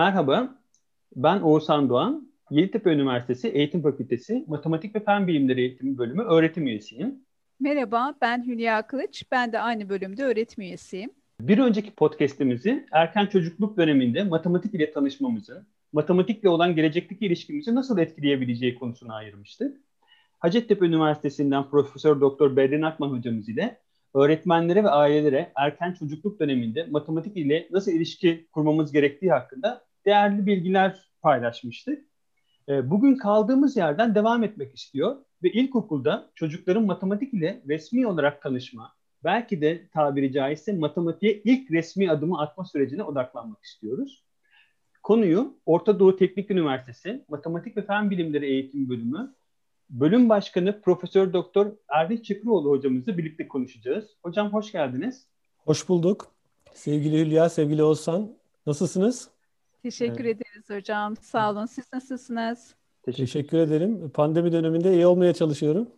Merhaba, ben Oğuzhan Doğan. Yeditepe Üniversitesi Eğitim Fakültesi Matematik ve Fen Bilimleri Eğitimi Bölümü öğretim üyesiyim. Merhaba, ben Hülya Kılıç. Ben de aynı bölümde öğretim üyesiyim. Bir önceki podcast'imizi erken çocukluk döneminde matematik ile tanışmamızı, matematikle olan gelecekteki ilişkimizi nasıl etkileyebileceği konusuna ayırmıştık. Hacettepe Üniversitesi'nden Profesör Doktor Bedrin Akman hocamız ile öğretmenlere ve ailelere erken çocukluk döneminde matematik ile nasıl ilişki kurmamız gerektiği hakkında değerli bilgiler paylaşmıştık. Ee, bugün kaldığımız yerden devam etmek istiyor ve ilkokulda çocukların matematik ile resmi olarak tanışma, belki de tabiri caizse matematiğe ilk resmi adımı atma sürecine odaklanmak istiyoruz. Konuyu Orta Doğu Teknik Üniversitesi Matematik ve Fen Bilimleri Eğitim Bölümü Bölüm Başkanı Profesör Doktor Erdinç Çıkıroğlu hocamızla birlikte konuşacağız. Hocam hoş geldiniz. Hoş bulduk. Sevgili Hülya, sevgili Oğuzhan. Nasılsınız? Teşekkür evet. ederiz hocam. Sağ olun. Siz nasılsınız? Teşekkür, Teşekkür ederim. Pandemi döneminde iyi olmaya çalışıyorum.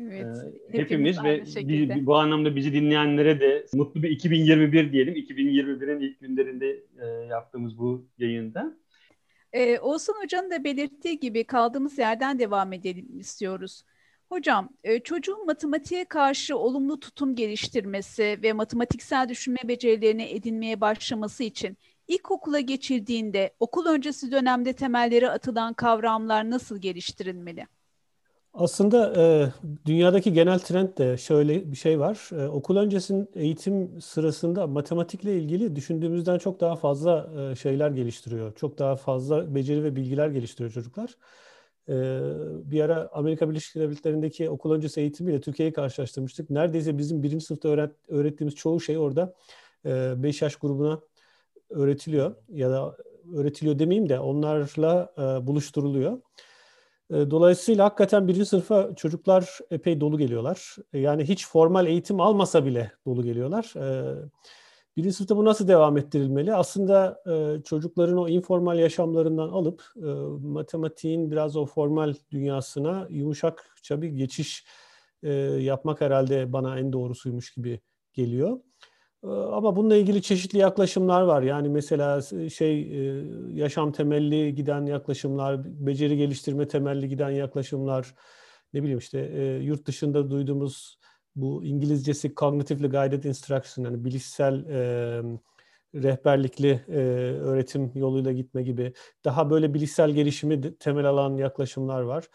Evet. Ee, hepimiz, hepimiz ve bi, bu anlamda bizi dinleyenlere de mutlu bir 2021 diyelim. 2021'in ilk günlerinde e, yaptığımız bu yayında. Ee, Oğuzhan Hoca'nın da belirttiği gibi kaldığımız yerden devam edelim istiyoruz. Hocam, e, çocuğun matematiğe karşı olumlu tutum geliştirmesi ve matematiksel düşünme becerilerini edinmeye başlaması için ilkokula geçildiğinde okul öncesi dönemde temelleri atılan kavramlar nasıl geliştirilmeli? Aslında e, dünyadaki genel trend de şöyle bir şey var. E, okul öncesinin eğitim sırasında matematikle ilgili düşündüğümüzden çok daha fazla e, şeyler geliştiriyor. Çok daha fazla beceri ve bilgiler geliştiriyor çocuklar. E, bir ara Amerika Birleşik Devletleri'ndeki okul öncesi eğitimiyle Türkiye'yi karşılaştırmıştık. Neredeyse bizim birinci sınıfta öğret, öğrettiğimiz çoğu şey orada 5 e, yaş grubuna öğretiliyor. Ya da öğretiliyor demeyeyim de onlarla e, buluşturuluyor. E, dolayısıyla hakikaten birinci sınıfa çocuklar epey dolu geliyorlar. E, yani hiç formal eğitim almasa bile dolu geliyorlar. E, birinci sınıfta bu nasıl devam ettirilmeli? Aslında çocukların o informal yaşamlarından alıp matematiğin biraz o formal dünyasına yumuşakça bir geçiş yapmak herhalde bana en doğrusuymuş gibi geliyor. Ee, ama bununla ilgili çeşitli yaklaşımlar var. Yani mesela şey e, yaşam temelli giden yaklaşımlar, beceri geliştirme temelli giden yaklaşımlar, ne bileyim işte e, yurt dışında duyduğumuz bu İngilizcesi cognitively guided instruction yani bilişsel e, rehberlikli e, öğretim yoluyla gitme gibi daha böyle bilişsel gelişimi temel alan yaklaşımlar var.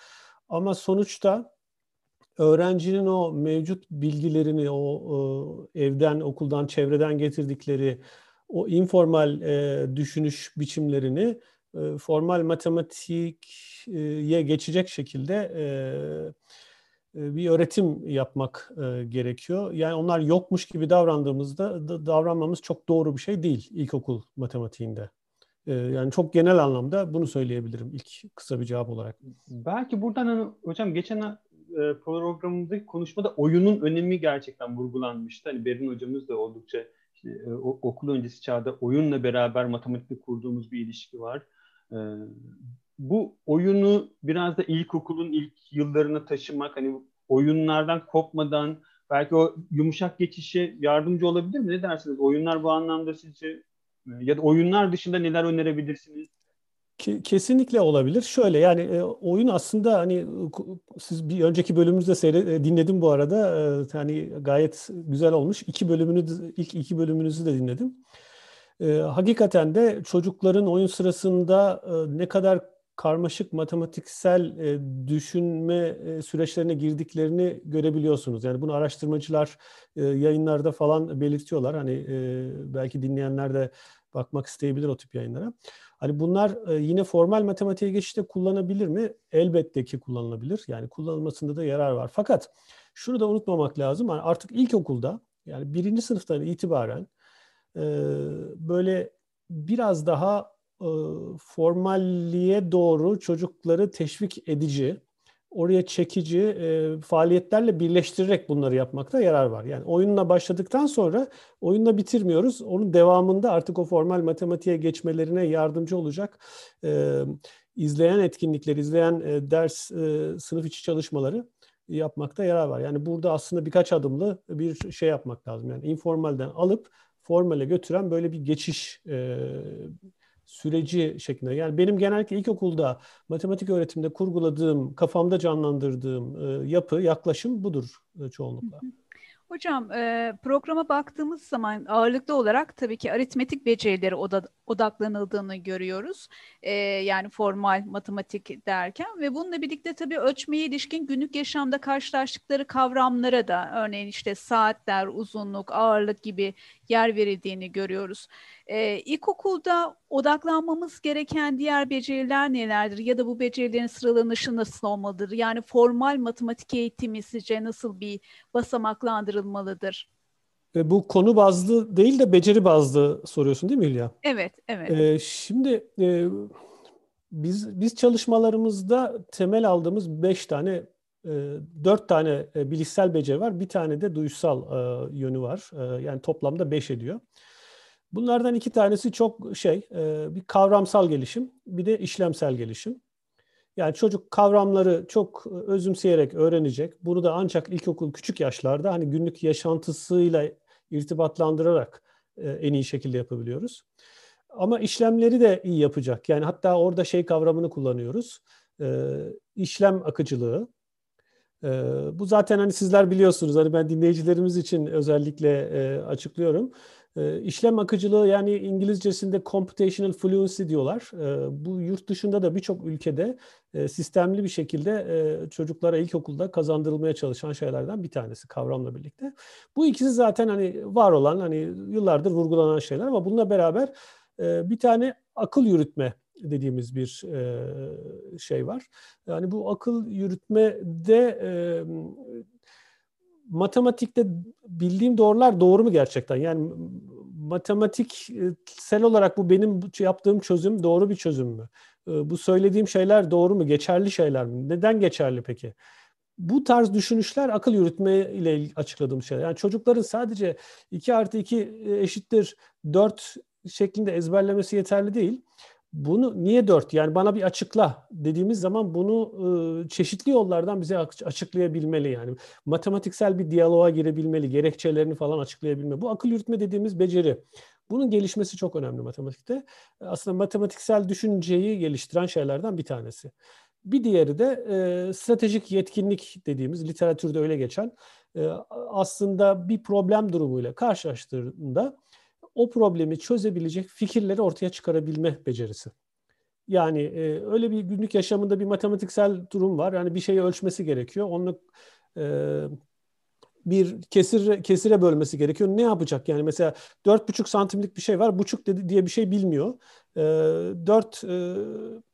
Ama sonuçta öğrencinin o mevcut bilgilerini, o, o evden, okuldan, çevreden getirdikleri o informal e, düşünüş biçimlerini e, formal matematiğe geçecek şekilde e, e, bir öğretim yapmak e, gerekiyor. Yani onlar yokmuş gibi davrandığımızda da, davranmamız çok doğru bir şey değil ilkokul matematiğinde. E, yani çok genel anlamda bunu söyleyebilirim ilk kısa bir cevap olarak. Belki buradan hani, hocam geçen e, programımızdaki konuşmada oyunun önemi gerçekten vurgulanmıştı. Hani Berin hocamız da oldukça işte, e, okul öncesi çağda oyunla beraber matematikte kurduğumuz bir ilişki var. E, bu oyunu biraz da ilkokulun ilk yıllarına taşımak, hani oyunlardan kopmadan belki o yumuşak geçişe yardımcı olabilir mi? Ne dersiniz? Oyunlar bu anlamda sizce ya da oyunlar dışında neler önerebilirsiniz? Kesinlikle olabilir. Şöyle yani e, oyun aslında hani siz bir önceki bölümümüzde seyre, e, dinledim bu arada. E, hani gayet güzel olmuş. İki bölümünü ilk iki bölümünüzü de dinledim. hakikaten de çocukların oyun sırasında ne kadar karmaşık matematiksel düşünme süreçlerine girdiklerini görebiliyorsunuz. Yani bunu araştırmacılar yayınlarda falan belirtiyorlar. Hani belki dinleyenler de bakmak isteyebilir o tip yayınlara. Hani bunlar e, yine formal matematiğe geçişte kullanabilir mi? Elbette ki kullanılabilir. Yani kullanılmasında da yarar var. Fakat şunu da unutmamak lazım. Yani artık ilkokulda yani birinci sınıftan itibaren e, böyle biraz daha e, formalliğe doğru çocukları teşvik edici, oraya çekici e, faaliyetlerle birleştirerek bunları yapmakta yarar var. Yani oyunla başladıktan sonra oyunla bitirmiyoruz. Onun devamında artık o formal matematiğe geçmelerine yardımcı olacak e, izleyen etkinlikler, izleyen e, ders, e, sınıf içi çalışmaları yapmakta yarar var. Yani burada aslında birkaç adımlı bir şey yapmak lazım. Yani informalden alıp formale götüren böyle bir geçiş e, süreci şeklinde. Yani benim genellikle ilkokulda matematik öğretimde kurguladığım, kafamda canlandırdığım e, yapı, yaklaşım budur e, çoğunlukla. Hocam e, programa baktığımız zaman ağırlıklı olarak tabii ki aritmetik becerileri oda, odaklanıldığını görüyoruz. Yani formal matematik derken ve bununla birlikte tabii ölçmeye ilişkin günlük yaşamda karşılaştıkları kavramlara da örneğin işte saatler, uzunluk, ağırlık gibi yer verildiğini görüyoruz. E, ilkokulda odaklanmamız gereken diğer beceriler nelerdir ya da bu becerilerin sıralanışı nasıl olmalıdır? Yani formal matematik eğitimi sizce nasıl bir basamaklandırılmalıdır? E, bu konu bazlı değil de beceri bazlı soruyorsun değil mi Hülya? Evet, evet. E, şimdi e, biz biz çalışmalarımızda temel aldığımız beş tane, dört tane e, bilişsel beceri var. Bir tane de duysal e, yönü var. E, yani toplamda beş ediyor. Bunlardan iki tanesi çok şey, bir kavramsal gelişim, bir de işlemsel gelişim. Yani çocuk kavramları çok özümseyerek öğrenecek. Bunu da ancak ilkokul küçük yaşlarda hani günlük yaşantısıyla irtibatlandırarak en iyi şekilde yapabiliyoruz. Ama işlemleri de iyi yapacak. Yani hatta orada şey kavramını kullanıyoruz. İşlem akıcılığı. E, bu zaten hani sizler biliyorsunuz. Hani ben dinleyicilerimiz için özellikle açıklıyorum. E, işlem akıcılığı yani İngilizcesinde computational fluency diyorlar. E, bu yurt dışında da birçok ülkede e, sistemli bir şekilde e, çocuklara ilkokulda kazandırılmaya çalışan şeylerden bir tanesi kavramla birlikte. Bu ikisi zaten hani var olan hani yıllardır vurgulanan şeyler ama bununla beraber e, bir tane akıl yürütme dediğimiz bir e, şey var. Yani bu akıl yürütmede e, matematikte bildiğim doğrular doğru mu gerçekten? Yani matematiksel olarak bu benim yaptığım çözüm doğru bir çözüm mü? Bu söylediğim şeyler doğru mu? Geçerli şeyler mi? Neden geçerli peki? Bu tarz düşünüşler akıl yürütme ile açıkladığım şeyler. Yani çocukların sadece 2 artı 2 eşittir 4 şeklinde ezberlemesi yeterli değil. Bunu niye dört? Yani bana bir açıkla dediğimiz zaman bunu e, çeşitli yollardan bize açıklayabilmeli yani. Matematiksel bir diyaloğa girebilmeli, gerekçelerini falan açıklayabilmeli. Bu akıl yürütme dediğimiz beceri. Bunun gelişmesi çok önemli matematikte. Aslında matematiksel düşünceyi geliştiren şeylerden bir tanesi. Bir diğeri de e, stratejik yetkinlik dediğimiz literatürde öyle geçen e, aslında bir problem durumuyla karşılaştığında o problemi çözebilecek fikirleri ortaya çıkarabilme becerisi. Yani e, öyle bir günlük yaşamında bir matematiksel durum var. Yani bir şeyi ölçmesi gerekiyor. Onu e, bir kesir kesire bölmesi gerekiyor. Ne yapacak? Yani mesela dört buçuk santimlik bir şey var. Buçuk dedi diye bir şey bilmiyor. E, dört e,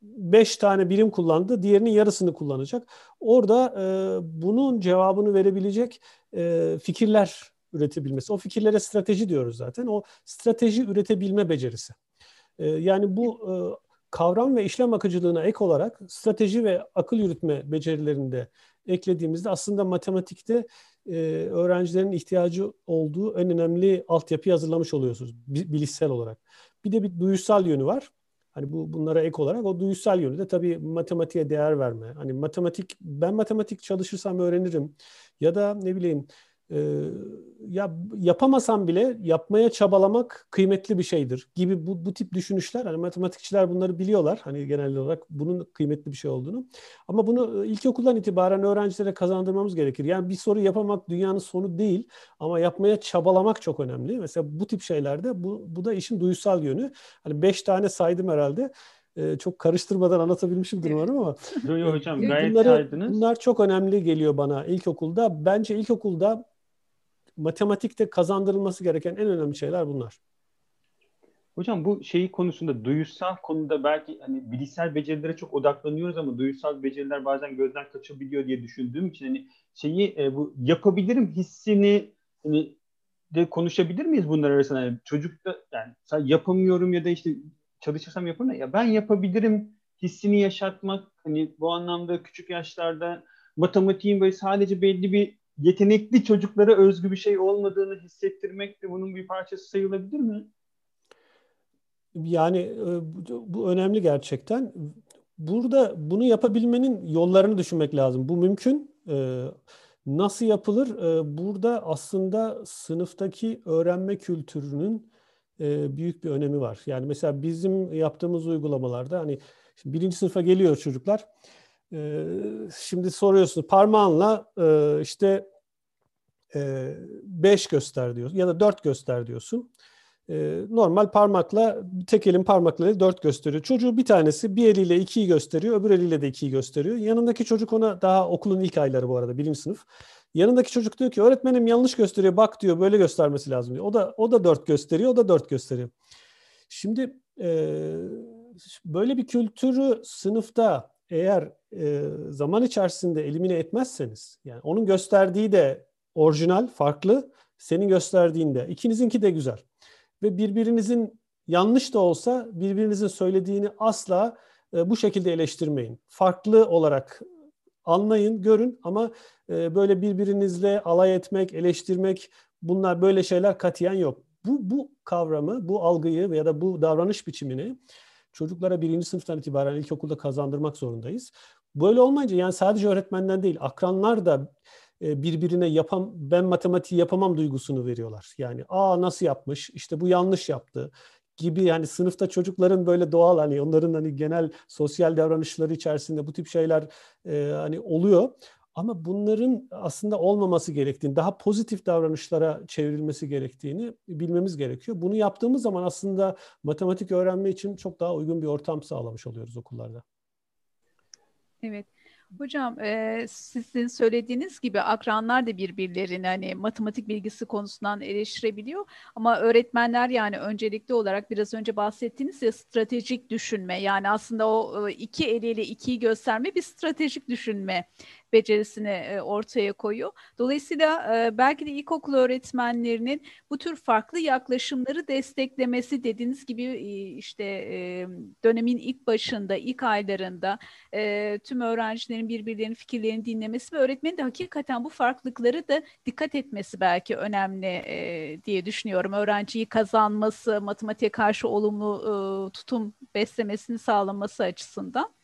beş tane birim kullandı. Diğerinin yarısını kullanacak. Orada e, bunun cevabını verebilecek e, fikirler üretebilmesi. O fikirlere strateji diyoruz zaten. O strateji üretebilme becerisi. Ee, yani bu e, kavram ve işlem akıcılığına ek olarak strateji ve akıl yürütme becerilerini de eklediğimizde aslında matematikte e, öğrencilerin ihtiyacı olduğu en önemli altyapıyı hazırlamış oluyorsunuz bilişsel olarak. Bir de bir duyusal yönü var. Hani bu bunlara ek olarak o duyusal yönü de tabii matematiğe değer verme. Hani matematik ben matematik çalışırsam öğrenirim ya da ne bileyim e, ya yapamasam bile yapmaya çabalamak kıymetli bir şeydir gibi bu, bu tip düşünüşler hani matematikçiler bunları biliyorlar hani genel olarak bunun kıymetli bir şey olduğunu ama bunu ilkokuldan itibaren öğrencilere kazandırmamız gerekir. Yani bir soru yapamak dünyanın sonu değil ama yapmaya çabalamak çok önemli. Mesela bu tip şeylerde bu, bu da işin duysal yönü. Hani beş tane saydım herhalde e, çok karıştırmadan anlatabilmişimdir umarım ama. Yok hocam gayet bunları, saydınız. Bunlar çok önemli geliyor bana ilkokulda. Bence ilkokulda matematikte kazandırılması gereken en önemli şeyler bunlar. Hocam bu şeyi konusunda duyusal konuda belki hani bilişsel becerilere çok odaklanıyoruz ama duyusal beceriler bazen gözden kaçabiliyor diye düşündüğüm için hani şeyi e, bu yapabilirim hissini hani de konuşabilir miyiz bunlar arasında? Yani çocukta yani yapamıyorum ya da işte çalışırsam yaparım ya ben yapabilirim hissini yaşatmak hani bu anlamda küçük yaşlarda matematiğin böyle sadece belli bir yetenekli çocuklara özgü bir şey olmadığını hissettirmek de bunun bir parçası sayılabilir mi? Yani e, bu önemli gerçekten. Burada bunu yapabilmenin yollarını düşünmek lazım. Bu mümkün. E, nasıl yapılır? E, burada aslında sınıftaki öğrenme kültürünün büyük bir önemi var. Yani mesela bizim yaptığımız uygulamalarda hani birinci sınıfa geliyor çocuklar. E, şimdi soruyorsun parmağınla e, işte 5 göster diyor ya da 4 göster diyorsun. normal parmakla tek elin parmakları 4 gösteriyor. Çocuğu bir tanesi bir eliyle 2'yi gösteriyor, öbür eliyle de 2'yi gösteriyor. Yanındaki çocuk ona daha okulun ilk ayları bu arada birinci sınıf. Yanındaki çocuk diyor ki öğretmenim yanlış gösteriyor bak diyor böyle göstermesi lazım diyor. O da o da 4 gösteriyor, o da 4 gösteriyor. Şimdi e, böyle bir kültürü sınıfta eğer e, zaman içerisinde elimine etmezseniz yani onun gösterdiği de orijinal, farklı, senin gösterdiğinde ikinizinki de güzel ve birbirinizin yanlış da olsa birbirinizin söylediğini asla e, bu şekilde eleştirmeyin. Farklı olarak anlayın, görün ama e, böyle birbirinizle alay etmek, eleştirmek bunlar böyle şeyler katiyen yok. Bu, bu kavramı, bu algıyı ya da bu davranış biçimini çocuklara birinci sınıftan itibaren ilkokulda kazandırmak zorundayız. Böyle olmayınca yani sadece öğretmenden değil, akranlar da e, birbirine yapam ben matematiği yapamam duygusunu veriyorlar. Yani aa nasıl yapmış? İşte bu yanlış yaptı gibi yani sınıfta çocukların böyle doğal hani onların hani genel sosyal davranışları içerisinde bu tip şeyler e, hani oluyor. Ama bunların aslında olmaması gerektiğini, daha pozitif davranışlara çevrilmesi gerektiğini bilmemiz gerekiyor. Bunu yaptığımız zaman aslında matematik öğrenme için çok daha uygun bir ortam sağlamış oluyoruz okullarda. Evet. Hocam e, sizin söylediğiniz gibi akranlar da birbirlerini hani matematik bilgisi konusundan eleştirebiliyor. Ama öğretmenler yani öncelikli olarak biraz önce bahsettiğiniz ya stratejik düşünme yani aslında o iki eliyle ikiyi gösterme bir stratejik düşünme becerisini e, ortaya koyuyor. Dolayısıyla e, belki de ilkokul öğretmenlerinin bu tür farklı yaklaşımları desteklemesi dediğiniz gibi e, işte dönemin ilk başında, ilk aylarında tüm öğrencilerin birbirlerinin fikirlerini dinlemesi ve öğretmenin de hakikaten bu farklılıkları da dikkat etmesi belki önemli diye düşünüyorum. Öğrenciyi kazanması, matematiğe karşı olumlu tutum beslemesini sağlaması açısından.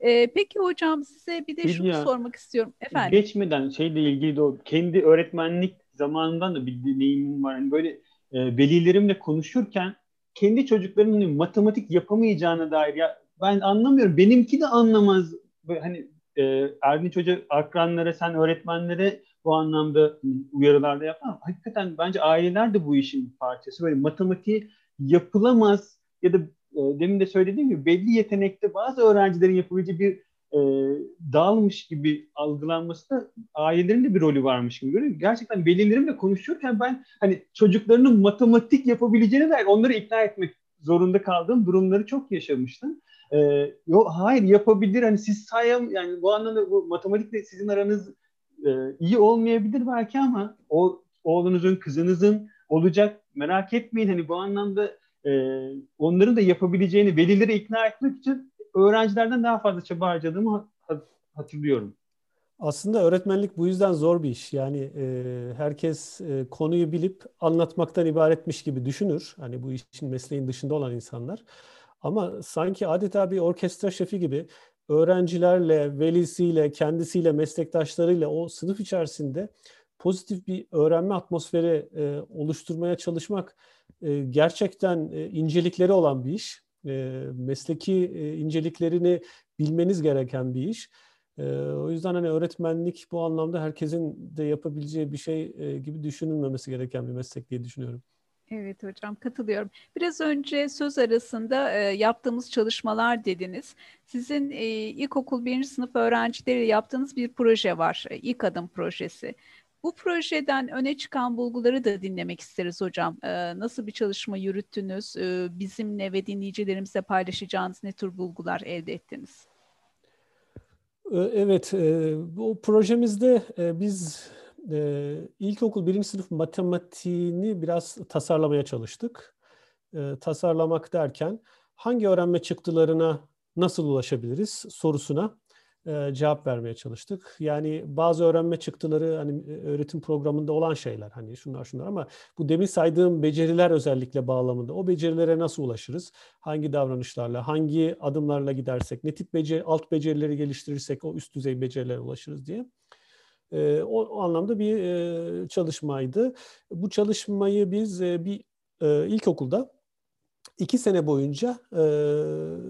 E, peki hocam size bir de şunu ya, sormak istiyorum. Efendim. Geçmeden şeyle ilgili de o kendi öğretmenlik zamanından da bir deneyimim var. Hani böyle e, velilerimle konuşurken kendi çocuklarının hani matematik yapamayacağına dair ya ben anlamıyorum. Benimki de anlamaz. Böyle hani e, Erdinç Hoca akranlara, sen öğretmenlere bu anlamda uyarılarda yapar. Hakikaten bence aileler de bu işin parçası. Böyle matematiği yapılamaz ya da demin de söylediğim gibi belli yetenekte bazı öğrencilerin yapabileceği bir e, dağılmış gibi algılanması da ailelerin de bir rolü varmış gibi görüyorum. Gerçekten velilerimle konuşurken ben hani çocuklarının matematik yapabileceğine dair onları ikna etmek zorunda kaldığım durumları çok yaşamıştım. Ee, yok hayır yapabilir hani siz sayam yani bu anlamda bu matematikle sizin aranız e, iyi olmayabilir belki ama o oğlunuzun kızınızın olacak merak etmeyin hani bu anlamda e, onların da yapabileceğini velileri ikna etmek için öğrencilerden daha fazla çaba harcadığımı hatırlıyorum. Aslında öğretmenlik bu yüzden zor bir iş. Yani e, herkes e, konuyu bilip anlatmaktan ibaretmiş gibi düşünür. Hani bu işin mesleğin dışında olan insanlar. Ama sanki adeta bir orkestra şefi gibi öğrencilerle, velisiyle, kendisiyle, meslektaşlarıyla o sınıf içerisinde pozitif bir öğrenme atmosferi e, oluşturmaya çalışmak e, gerçekten e, incelikleri olan bir iş. E, mesleki inceliklerini bilmeniz gereken bir iş. O yüzden hani öğretmenlik bu anlamda herkesin de yapabileceği bir şey gibi düşünülmemesi gereken bir meslek diye düşünüyorum. Evet hocam katılıyorum. Biraz önce söz arasında e, yaptığımız çalışmalar dediniz. Sizin e, ilkokul birinci sınıf öğrencileriyle yaptığınız bir proje var. E, ilk adım projesi. Bu projeden öne çıkan bulguları da dinlemek isteriz hocam. Ee, nasıl bir çalışma yürüttünüz? Ee, bizimle ve dinleyicilerimizle paylaşacağınız ne tür bulgular elde ettiniz? Ee, evet, e, bu projemizde e, biz e, ilkokul birinci sınıf matematiğini biraz tasarlamaya çalıştık. Tasarlamak derken hangi öğrenme çıktılarına nasıl ulaşabiliriz sorusuna e, cevap vermeye çalıştık. Yani bazı öğrenme çıktıları hani e, öğretim programında olan şeyler hani şunlar şunlar ama bu demin saydığım beceriler özellikle bağlamında o becerilere nasıl ulaşırız? Hangi davranışlarla, hangi adımlarla gidersek, ne tip beceri, alt becerileri geliştirirsek o üst düzey becerilere ulaşırız diye. E, o, o anlamda bir e, çalışmaydı. Bu çalışmayı biz e, bir e, ilkokulda iki sene boyunca e,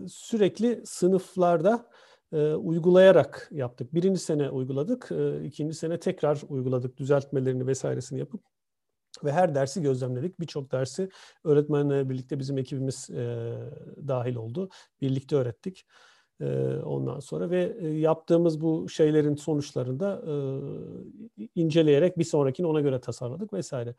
sürekli sınıflarda e, uygulayarak yaptık. Birinci sene uyguladık, e, ikinci sene tekrar uyguladık düzeltmelerini vesairesini yapıp ve her dersi gözlemledik. Birçok dersi öğretmenlerle birlikte bizim ekibimiz e, dahil oldu. Birlikte öğrettik e, ondan sonra ve e, yaptığımız bu şeylerin sonuçlarında e, inceleyerek bir sonrakini ona göre tasarladık vesaire.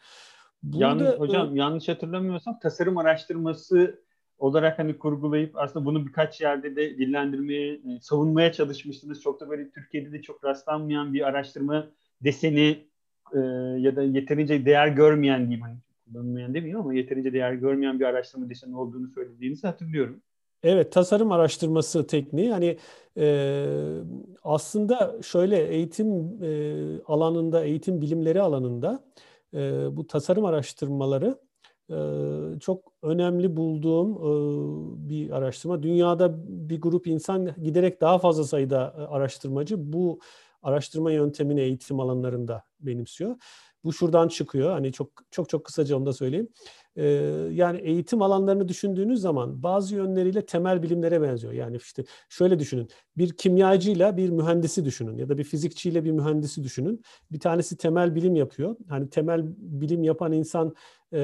Burada, yanlış, hocam e, yanlış hatırlamıyorsam tasarım araştırması olarak hani kurgulayıp aslında bunu birkaç yerde de dillendirmeye, e, savunmaya çalışmıştınız. Çok da böyle Türkiye'de de çok rastlanmayan bir araştırma deseni e, ya da yeterince değer görmeyen diyeyim hani kullanılmayan demeyeyim ama yeterince değer görmeyen bir araştırma deseni olduğunu söylediğinizi hatırlıyorum. Evet, tasarım araştırması tekniği hani e, aslında şöyle eğitim e, alanında, eğitim bilimleri alanında e, bu tasarım araştırmaları çok önemli bulduğum e, bir araştırma. Dünyada bir grup insan giderek daha fazla sayıda araştırmacı bu araştırma yöntemini eğitim alanlarında benimsiyor. Bu şuradan çıkıyor. Hani çok çok çok kısaca onu da söyleyeyim. Ee, yani eğitim alanlarını düşündüğünüz zaman bazı yönleriyle temel bilimlere benziyor. Yani işte şöyle düşünün. Bir kimyacıyla bir mühendisi düşünün ya da bir fizikçiyle bir mühendisi düşünün. Bir tanesi temel bilim yapıyor. Hani temel bilim yapan insan e,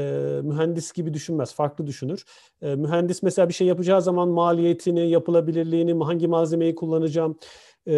mühendis gibi düşünmez. Farklı düşünür. E, mühendis mesela bir şey yapacağı zaman maliyetini, yapılabilirliğini, hangi malzemeyi kullanacağım. E,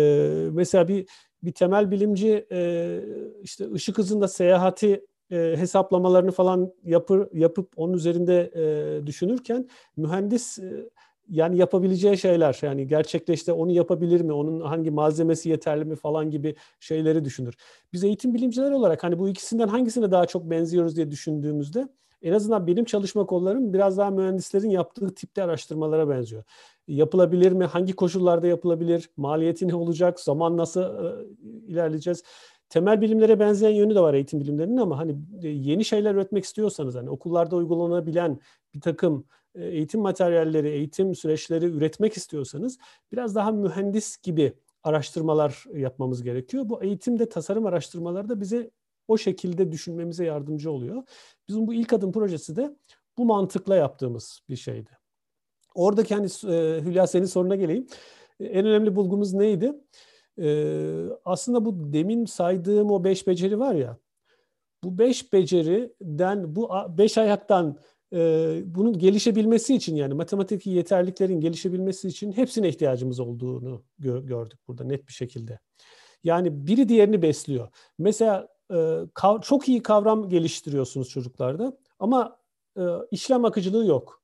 mesela bir bir temel bilimci e, işte ışık hızında seyahati e, hesaplamalarını falan yapır, yapıp onun üzerinde e, düşünürken mühendis e, yani yapabileceği şeyler yani gerçekleşte onu yapabilir mi, onun hangi malzemesi yeterli mi falan gibi şeyleri düşünür. Biz eğitim bilimciler olarak hani bu ikisinden hangisine daha çok benziyoruz diye düşündüğümüzde en azından benim çalışma kollarım biraz daha mühendislerin yaptığı tipte araştırmalara benziyor. Yapılabilir mi? Hangi koşullarda yapılabilir? Maliyeti ne olacak? Zaman nasıl e, ilerleyeceğiz? Temel bilimlere benzeyen yönü de var eğitim bilimlerinin ama hani e, yeni şeyler üretmek istiyorsanız hani okullarda uygulanabilen bir takım e, eğitim materyalleri, eğitim süreçleri üretmek istiyorsanız biraz daha mühendis gibi araştırmalar yapmamız gerekiyor. Bu eğitimde tasarım araştırmaları da bize o şekilde düşünmemize yardımcı oluyor. Bizim bu ilk adım projesi de bu mantıkla yaptığımız bir şeydi. Oradaki hani e, Hülya senin soruna geleyim. E, en önemli bulgumuz neydi? E, aslında bu demin saydığım o beş beceri var ya, bu beş beceriden, bu beş ayaktan bunun gelişebilmesi için yani matematik yeterliklerin gelişebilmesi için hepsine ihtiyacımız olduğunu gö- gördük burada net bir şekilde. Yani biri diğerini besliyor. Mesela çok iyi kavram geliştiriyorsunuz çocuklarda ama işlem akıcılığı yok.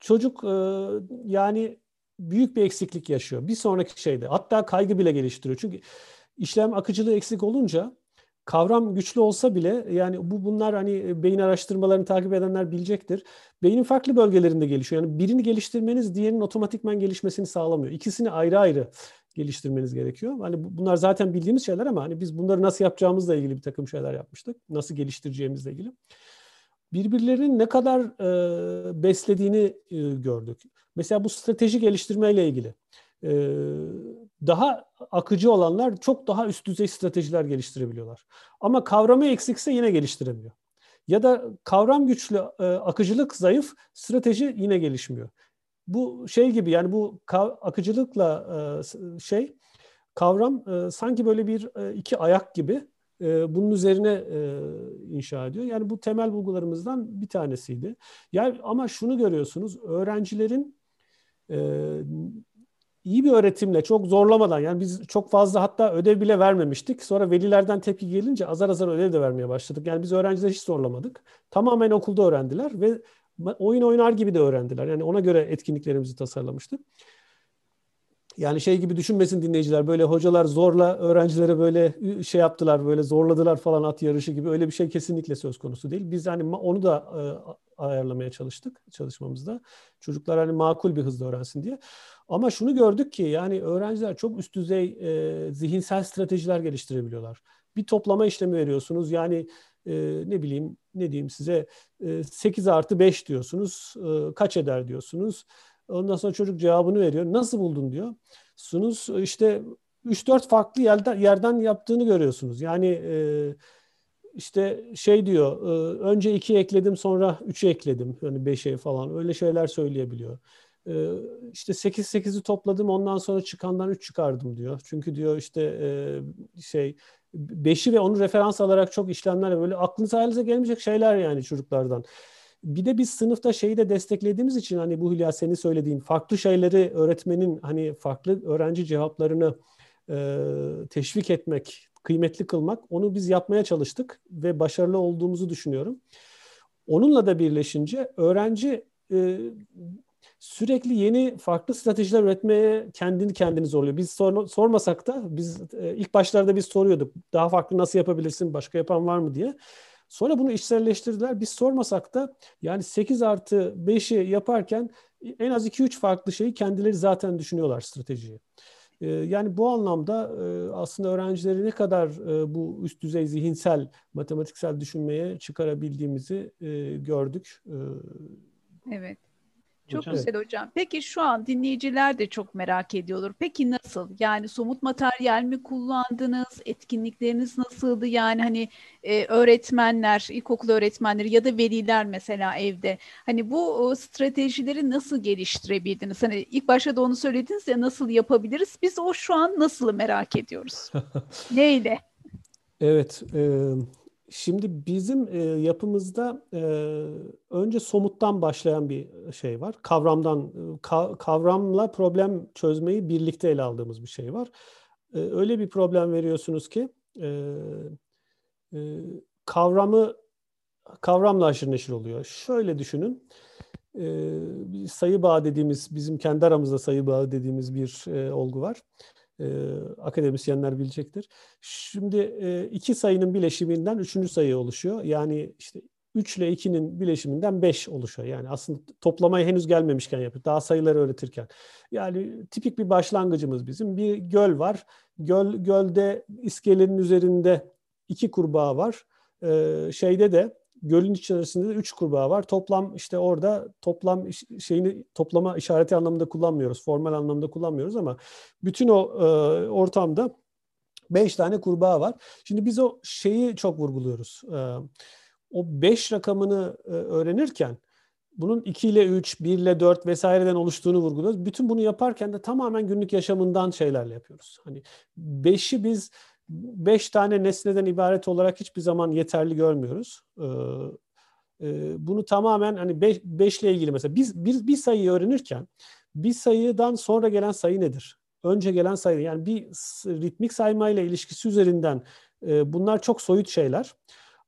Çocuk e, yani büyük bir eksiklik yaşıyor. Bir sonraki şeyde hatta kaygı bile geliştiriyor. Çünkü işlem akıcılığı eksik olunca kavram güçlü olsa bile yani bu bunlar hani beyin araştırmalarını takip edenler bilecektir. Beynin farklı bölgelerinde gelişiyor. Yani birini geliştirmeniz diğerinin otomatikman gelişmesini sağlamıyor. İkisini ayrı ayrı geliştirmeniz gerekiyor. Hani bunlar zaten bildiğimiz şeyler ama hani biz bunları nasıl yapacağımızla ilgili bir takım şeyler yapmıştık. Nasıl geliştireceğimizle ilgili. Birbirlerinin ne kadar e, beslediğini e, gördük. Mesela bu strateji geliştirmeyle ilgili. E, daha akıcı olanlar çok daha üst düzey stratejiler geliştirebiliyorlar. Ama kavramı eksikse yine geliştiremiyor. Ya da kavram güçlü, e, akıcılık zayıf, strateji yine gelişmiyor bu şey gibi yani bu akıcılıkla e, şey kavram e, sanki böyle bir e, iki ayak gibi bunun üzerine inşa ediyor. Yani bu temel bulgularımızdan bir tanesiydi. Yani ama şunu görüyorsunuz öğrencilerin iyi bir öğretimle çok zorlamadan yani biz çok fazla hatta ödev bile vermemiştik. Sonra velilerden tepki gelince azar azar ödev de vermeye başladık. Yani biz öğrencileri hiç zorlamadık. Tamamen okulda öğrendiler ve oyun oynar gibi de öğrendiler. Yani ona göre etkinliklerimizi tasarlamıştık. Yani şey gibi düşünmesin dinleyiciler böyle hocalar zorla öğrencilere böyle şey yaptılar böyle zorladılar falan at yarışı gibi öyle bir şey kesinlikle söz konusu değil. Biz hani onu da e, ayarlamaya çalıştık çalışmamızda. Çocuklar hani makul bir hızla öğrensin diye. Ama şunu gördük ki yani öğrenciler çok üst düzey e, zihinsel stratejiler geliştirebiliyorlar. Bir toplama işlemi veriyorsunuz. Yani e, ne bileyim ne diyeyim size e, 8 artı 5 diyorsunuz. E, kaç eder diyorsunuz. Ondan sonra çocuk cevabını veriyor. Nasıl buldun diyor. Sunuz işte 3-4 farklı yerden, yerden yaptığını görüyorsunuz. Yani e, işte şey diyor, e, önce iki ekledim sonra üçü ekledim. Yani beşe falan öyle şeyler söyleyebiliyor. E, işte sekiz sekizi topladım ondan sonra çıkandan üç çıkardım diyor. Çünkü diyor işte e, şey beşi ve onu referans alarak çok işlemler böyle aklınıza hayalinize gelmeyecek şeyler yani çocuklardan. Bir de biz sınıfta şeyi de desteklediğimiz için hani bu Hülya senin söylediğin farklı şeyleri öğretmenin hani farklı öğrenci cevaplarını e, teşvik etmek, kıymetli kılmak onu biz yapmaya çalıştık ve başarılı olduğumuzu düşünüyorum. Onunla da birleşince öğrenci e, sürekli yeni farklı stratejiler üretmeye kendini kendini zorluyor. Biz sor, sormasak da biz e, ilk başlarda biz soruyorduk. Daha farklı nasıl yapabilirsin? Başka yapan var mı diye. Sonra bunu işselleştirdiler. Biz sormasak da yani 8 artı 5'i yaparken en az 2-3 farklı şeyi kendileri zaten düşünüyorlar stratejiyi. Ee, yani bu anlamda e, aslında öğrencileri ne kadar e, bu üst düzey zihinsel, matematiksel düşünmeye çıkarabildiğimizi e, gördük. Evet. Çok hocam. güzel hocam. Peki şu an dinleyiciler de çok merak ediyorlar. Peki nasıl? Yani somut materyal mi kullandınız? Etkinlikleriniz nasıldı? Yani hani e, öğretmenler, ilkokul öğretmenleri ya da veliler mesela evde. Hani bu o, stratejileri nasıl geliştirebildiniz? Hani ilk başta da onu söylediniz ya nasıl yapabiliriz? Biz o şu an nasıl merak ediyoruz? Neyle? Evet, e, Şimdi bizim e, yapımızda e, önce somuttan başlayan bir şey var. Kavramdan, ka, kavramla problem çözmeyi birlikte ele aldığımız bir şey var. E, öyle bir problem veriyorsunuz ki e, e, kavramı kavramla aşırı neşir oluyor. Şöyle düşünün. E, sayı bağı dediğimiz, bizim kendi aramızda sayı bağı dediğimiz bir e, olgu var e, akademisyenler bilecektir. Şimdi e, iki sayının bileşiminden üçüncü sayı oluşuyor. Yani işte 3 ile 2'nin bileşiminden 5 oluşuyor. Yani aslında toplamaya henüz gelmemişken yapıyor. Daha sayıları öğretirken. Yani tipik bir başlangıcımız bizim. Bir göl var. Göl gölde iskelenin üzerinde iki kurbağa var. Ee, şeyde de gölün içerisinde de üç kurbağa var. Toplam işte orada toplam şeyini toplama işareti anlamında kullanmıyoruz. Formal anlamda kullanmıyoruz ama bütün o e, ortamda beş tane kurbağa var. Şimdi biz o şeyi çok vurguluyoruz. E, o beş rakamını e, öğrenirken bunun 2 ile 3, 1 ile 4 vesaireden oluştuğunu vurguluyoruz. Bütün bunu yaparken de tamamen günlük yaşamından şeylerle yapıyoruz. Hani 5'i biz beş tane nesneden ibaret olarak hiçbir zaman yeterli görmüyoruz. Ee, e, bunu tamamen hani beş, beşle ilgili mesela biz bir, bir sayıyı öğrenirken bir sayıdan sonra gelen sayı nedir? Önce gelen sayı yani bir ritmik saymayla ilişkisi üzerinden e, bunlar çok soyut şeyler.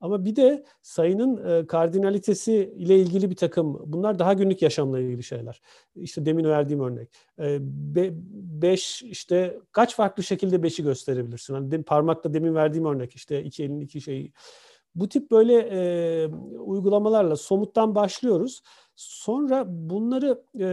Ama bir de sayının e, kardinalitesi ile ilgili bir takım, bunlar daha günlük yaşamla ilgili şeyler. İşte demin verdiğim örnek. E, be, beş, işte kaç farklı şekilde beşi gösterebilirsin? Hani de, parmakla demin verdiğim örnek, işte iki elin iki şeyi. Bu tip böyle e, uygulamalarla somuttan başlıyoruz. Sonra bunları e,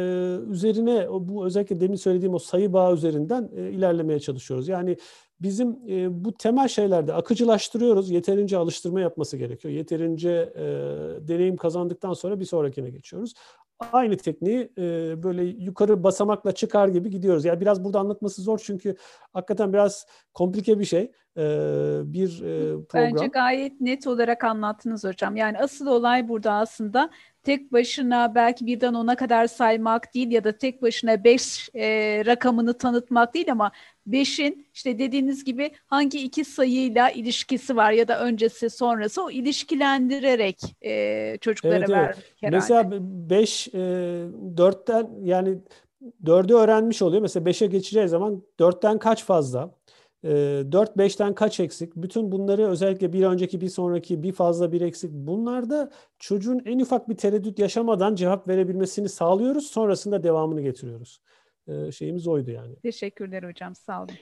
üzerine bu özellikle demin söylediğim o sayı bağı üzerinden e, ilerlemeye çalışıyoruz. Yani bizim e, bu temel şeylerde akıcılaştırıyoruz. Yeterince alıştırma yapması gerekiyor. Yeterince e, deneyim kazandıktan sonra bir sonrakine geçiyoruz. Aynı tekniği e, böyle yukarı basamakla çıkar gibi gidiyoruz. Yani biraz burada anlatması zor çünkü hakikaten biraz komplike bir şey. E, bir e, program. Bence gayet net olarak anlattınız hocam. Yani asıl olay burada aslında tek başına belki birden ona kadar saymak değil ya da tek başına beş e, rakamını tanıtmak değil ama beşin işte dediğiniz gibi hangi iki sayıyla ilişkisi var ya da öncesi sonrası o ilişkilendirerek e, çocuklara evet, vermek evet. herhalde. Mesela beş e, dörtten yani dördü öğrenmiş oluyor. Mesela beşe geçeceği zaman dörtten kaç fazla? 4-5'ten ee, kaç eksik? Bütün bunları özellikle bir önceki, bir sonraki, bir fazla, bir eksik. Bunlarda çocuğun en ufak bir tereddüt yaşamadan cevap verebilmesini sağlıyoruz. Sonrasında devamını getiriyoruz. Ee, şeyimiz oydu yani. Teşekkürler hocam. Sağ olun.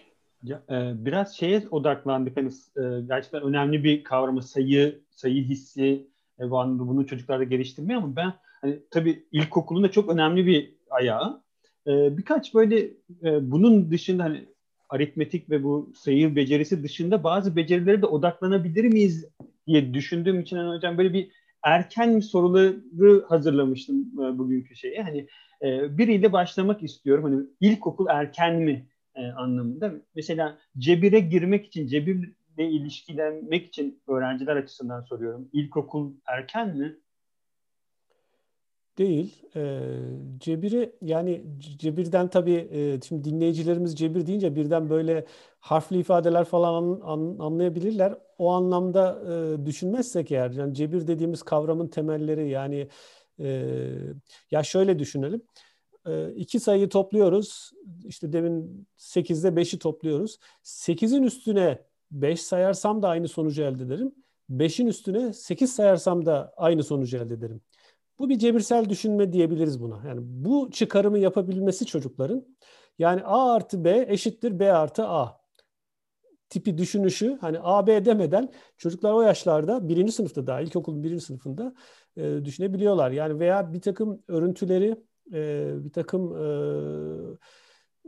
Ya, e, biraz şeye odaklandık. Hani e, gerçekten önemli bir kavramı sayı, sayı hissi e, bunu çocuklarda geliştirmeye ama ben hani tabii ilkokulun da çok önemli bir ayağı. E, birkaç böyle e, bunun dışında hani aritmetik ve bu sayı becerisi dışında bazı becerilere de odaklanabilir miyiz diye düşündüğüm için hani hocam böyle bir erken soruları hazırlamıştım e, bugünkü şeye. Hani e, biriyle başlamak istiyorum. Hani ilkokul erken mi e, anlamında. Mesela cebire girmek için cebir matematikle ilişkilenmek için öğrenciler açısından soruyorum. İlkokul erken mi? Değil. E, cebiri yani cebirden tabii e, şimdi dinleyicilerimiz cebir deyince birden böyle harfli ifadeler falan an, an, anlayabilirler. O anlamda e, düşünmezsek eğer yani cebir dediğimiz kavramın temelleri yani e, ya şöyle düşünelim. E, iki sayıyı topluyoruz. İşte demin 8'de 5'i topluyoruz. 8'in üstüne 5 sayarsam da aynı sonucu elde ederim. 5'in üstüne 8 sayarsam da aynı sonucu elde ederim. Bu bir cebirsel düşünme diyebiliriz buna. Yani bu çıkarımı yapabilmesi çocukların yani A artı B eşittir B artı A tipi düşünüşü hani A, B demeden çocuklar o yaşlarda birinci sınıfta daha ilkokulun birinci sınıfında e, düşünebiliyorlar. Yani veya bir takım örüntüleri e, bir takım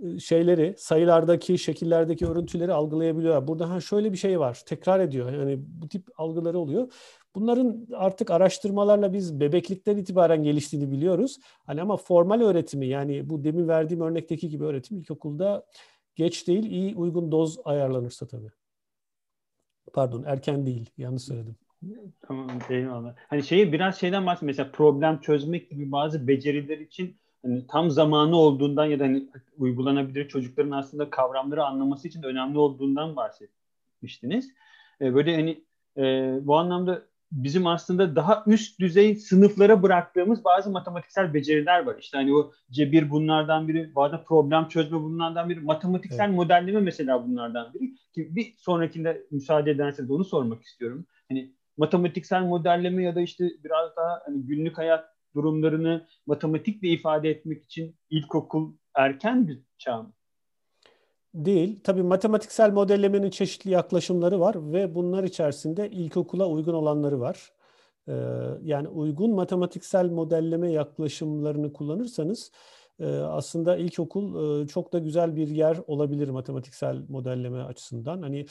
e, şeyleri, sayılardaki, şekillerdeki örüntüleri algılayabiliyorlar. Burada ha şöyle bir şey var, tekrar ediyor. Yani bu tip algıları oluyor. Bunların artık araştırmalarla biz bebeklikten itibaren geliştiğini biliyoruz. Hani ama formal öğretimi yani bu demin verdiğim örnekteki gibi öğretim ilkokulda geç değil, iyi uygun doz ayarlanırsa tabii. Pardon, erken değil. Yanlış söyledim. Tamam, eyvallah. Hani şeyi biraz şeyden bahsedeyim. Mesela problem çözmek gibi bazı beceriler için hani tam zamanı olduğundan ya da hani uygulanabilir çocukların aslında kavramları anlaması için önemli olduğundan bahsetmiştiniz. Ee, böyle hani e, bu anlamda bizim aslında daha üst düzey sınıflara bıraktığımız bazı matematiksel beceriler var. İşte hani o cebir bunlardan biri, bazen problem çözme bunlardan biri, matematiksel evet. modelleme mesela bunlardan biri. Ki bir sonrakinde müsaade ederseniz onu sormak istiyorum. Hani matematiksel modelleme ya da işte biraz daha hani günlük hayat durumlarını matematikle ifade etmek için ilkokul erken bir çağ mı? Değil. Tabii matematiksel modellemenin çeşitli yaklaşımları var ve bunlar içerisinde ilkokula uygun olanları var. Ee, yani uygun matematiksel modelleme yaklaşımlarını kullanırsanız e, aslında ilkokul e, çok da güzel bir yer olabilir matematiksel modelleme açısından. Hani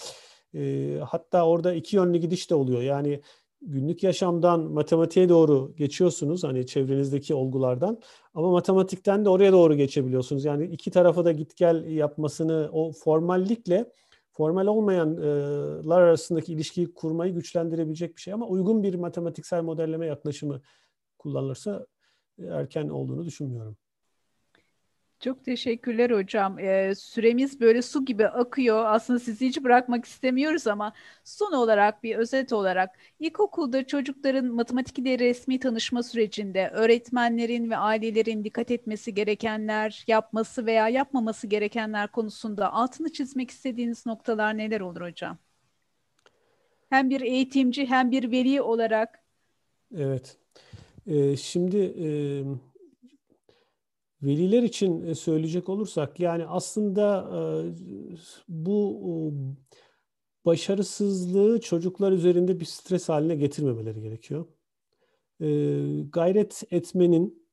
e, hatta orada iki yönlü gidiş de oluyor. Yani günlük yaşamdan matematiğe doğru geçiyorsunuz hani çevrenizdeki olgulardan ama matematikten de oraya doğru geçebiliyorsunuz. Yani iki tarafa da git gel yapmasını o formallikle formal olmayanlar arasındaki ilişkiyi kurmayı güçlendirebilecek bir şey ama uygun bir matematiksel modelleme yaklaşımı kullanılırsa erken olduğunu düşünmüyorum. Çok teşekkürler hocam. Ee, süremiz böyle su gibi akıyor. Aslında sizi hiç bırakmak istemiyoruz ama son olarak bir özet olarak ilkokulda çocukların matematik ile resmi tanışma sürecinde öğretmenlerin ve ailelerin dikkat etmesi gerekenler, yapması veya yapmaması gerekenler konusunda altını çizmek istediğiniz noktalar neler olur hocam? Hem bir eğitimci hem bir veli olarak. Evet. Ee, şimdi e, Veliler için e, söyleyecek olursak yani aslında e, bu başarısızlığı çocuklar üzerinde bir stres haline getirmemeleri gerekiyor. E, gayret etmenin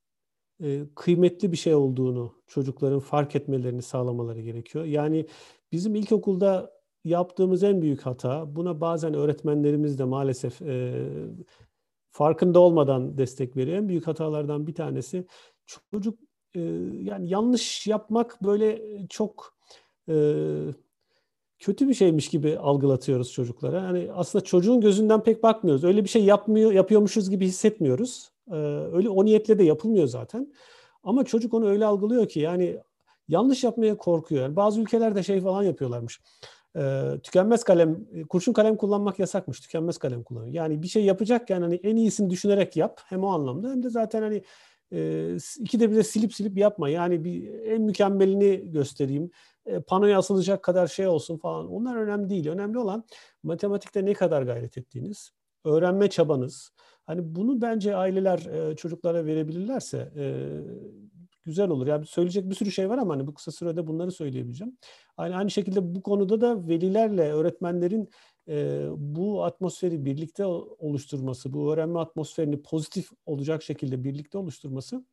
kıymetli bir şey olduğunu çocukların fark etmelerini sağlamaları gerekiyor. Yani bizim ilkokulda yaptığımız en büyük hata, buna bazen öğretmenlerimiz de maalesef farkında olmadan destek veriyor. En büyük hatalardan bir tanesi çocuk yani yanlış yapmak böyle çok e, kötü bir şeymiş gibi algılatıyoruz çocuklara. Yani aslında çocuğun gözünden pek bakmıyoruz. Öyle bir şey yapmıyor, yapıyormuşuz gibi hissetmiyoruz. E, öyle o niyetle de yapılmıyor zaten. Ama çocuk onu öyle algılıyor ki yani yanlış yapmaya korkuyor. Yani bazı ülkelerde şey falan yapıyorlarmış. E, tükenmez kalem, kurşun kalem kullanmak yasakmış. Tükenmez kalem kullanıyor. Yani bir şey yapacakken hani en iyisini düşünerek yap. Hem o anlamda hem de zaten hani e, ikide bir de silip silip yapma. Yani bir en mükemmelini göstereyim. E, panoya asılacak kadar şey olsun falan. Onlar önemli değil. Önemli olan matematikte ne kadar gayret ettiğiniz, öğrenme çabanız. Hani bunu bence aileler e, çocuklara verebilirlerse e, güzel olur. Yani söyleyecek bir sürü şey var ama hani bu kısa sürede bunları söyleyebileceğim. Aynı aynı şekilde bu konuda da velilerle öğretmenlerin e, bu atmosferi birlikte oluşturması, bu öğrenme atmosferini pozitif olacak şekilde birlikte oluşturması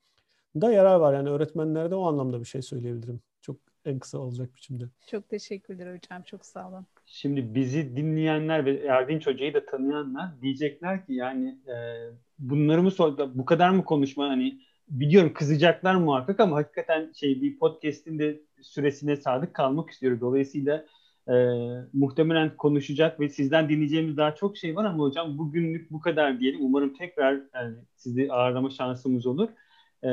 da yarar var. Yani öğretmenlere de o anlamda bir şey söyleyebilirim. Çok en kısa olacak biçimde. Çok teşekkürler hocam. Çok sağ olun. Şimdi bizi dinleyenler ve Erdinç Hoca'yı da tanıyanlar diyecekler ki yani e, bunları mı sordu, bu kadar mı konuşma hani biliyorum kızacaklar muhakkak ama hakikaten şey bir podcast'in de süresine sadık kalmak istiyoruz. Dolayısıyla E, muhtemelen konuşacak ve sizden dinleyeceğimiz daha çok şey var ama hocam bugünlük bu kadar diyelim. Umarım tekrar yani sizi ağırlama şansımız olur. E,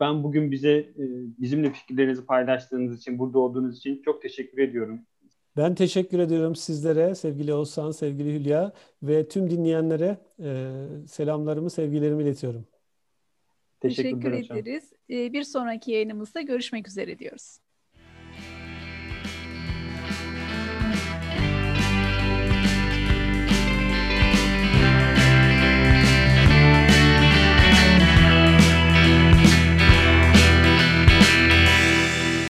ben bugün bize e, bizimle fikirlerinizi paylaştığınız için, burada olduğunuz için çok teşekkür ediyorum. Ben teşekkür ediyorum sizlere sevgili Oğuzhan, sevgili Hülya ve tüm dinleyenlere e, selamlarımı, sevgilerimi iletiyorum. Teşekkür ederiz. Hocam. Bir sonraki yayınımızda görüşmek üzere diyoruz.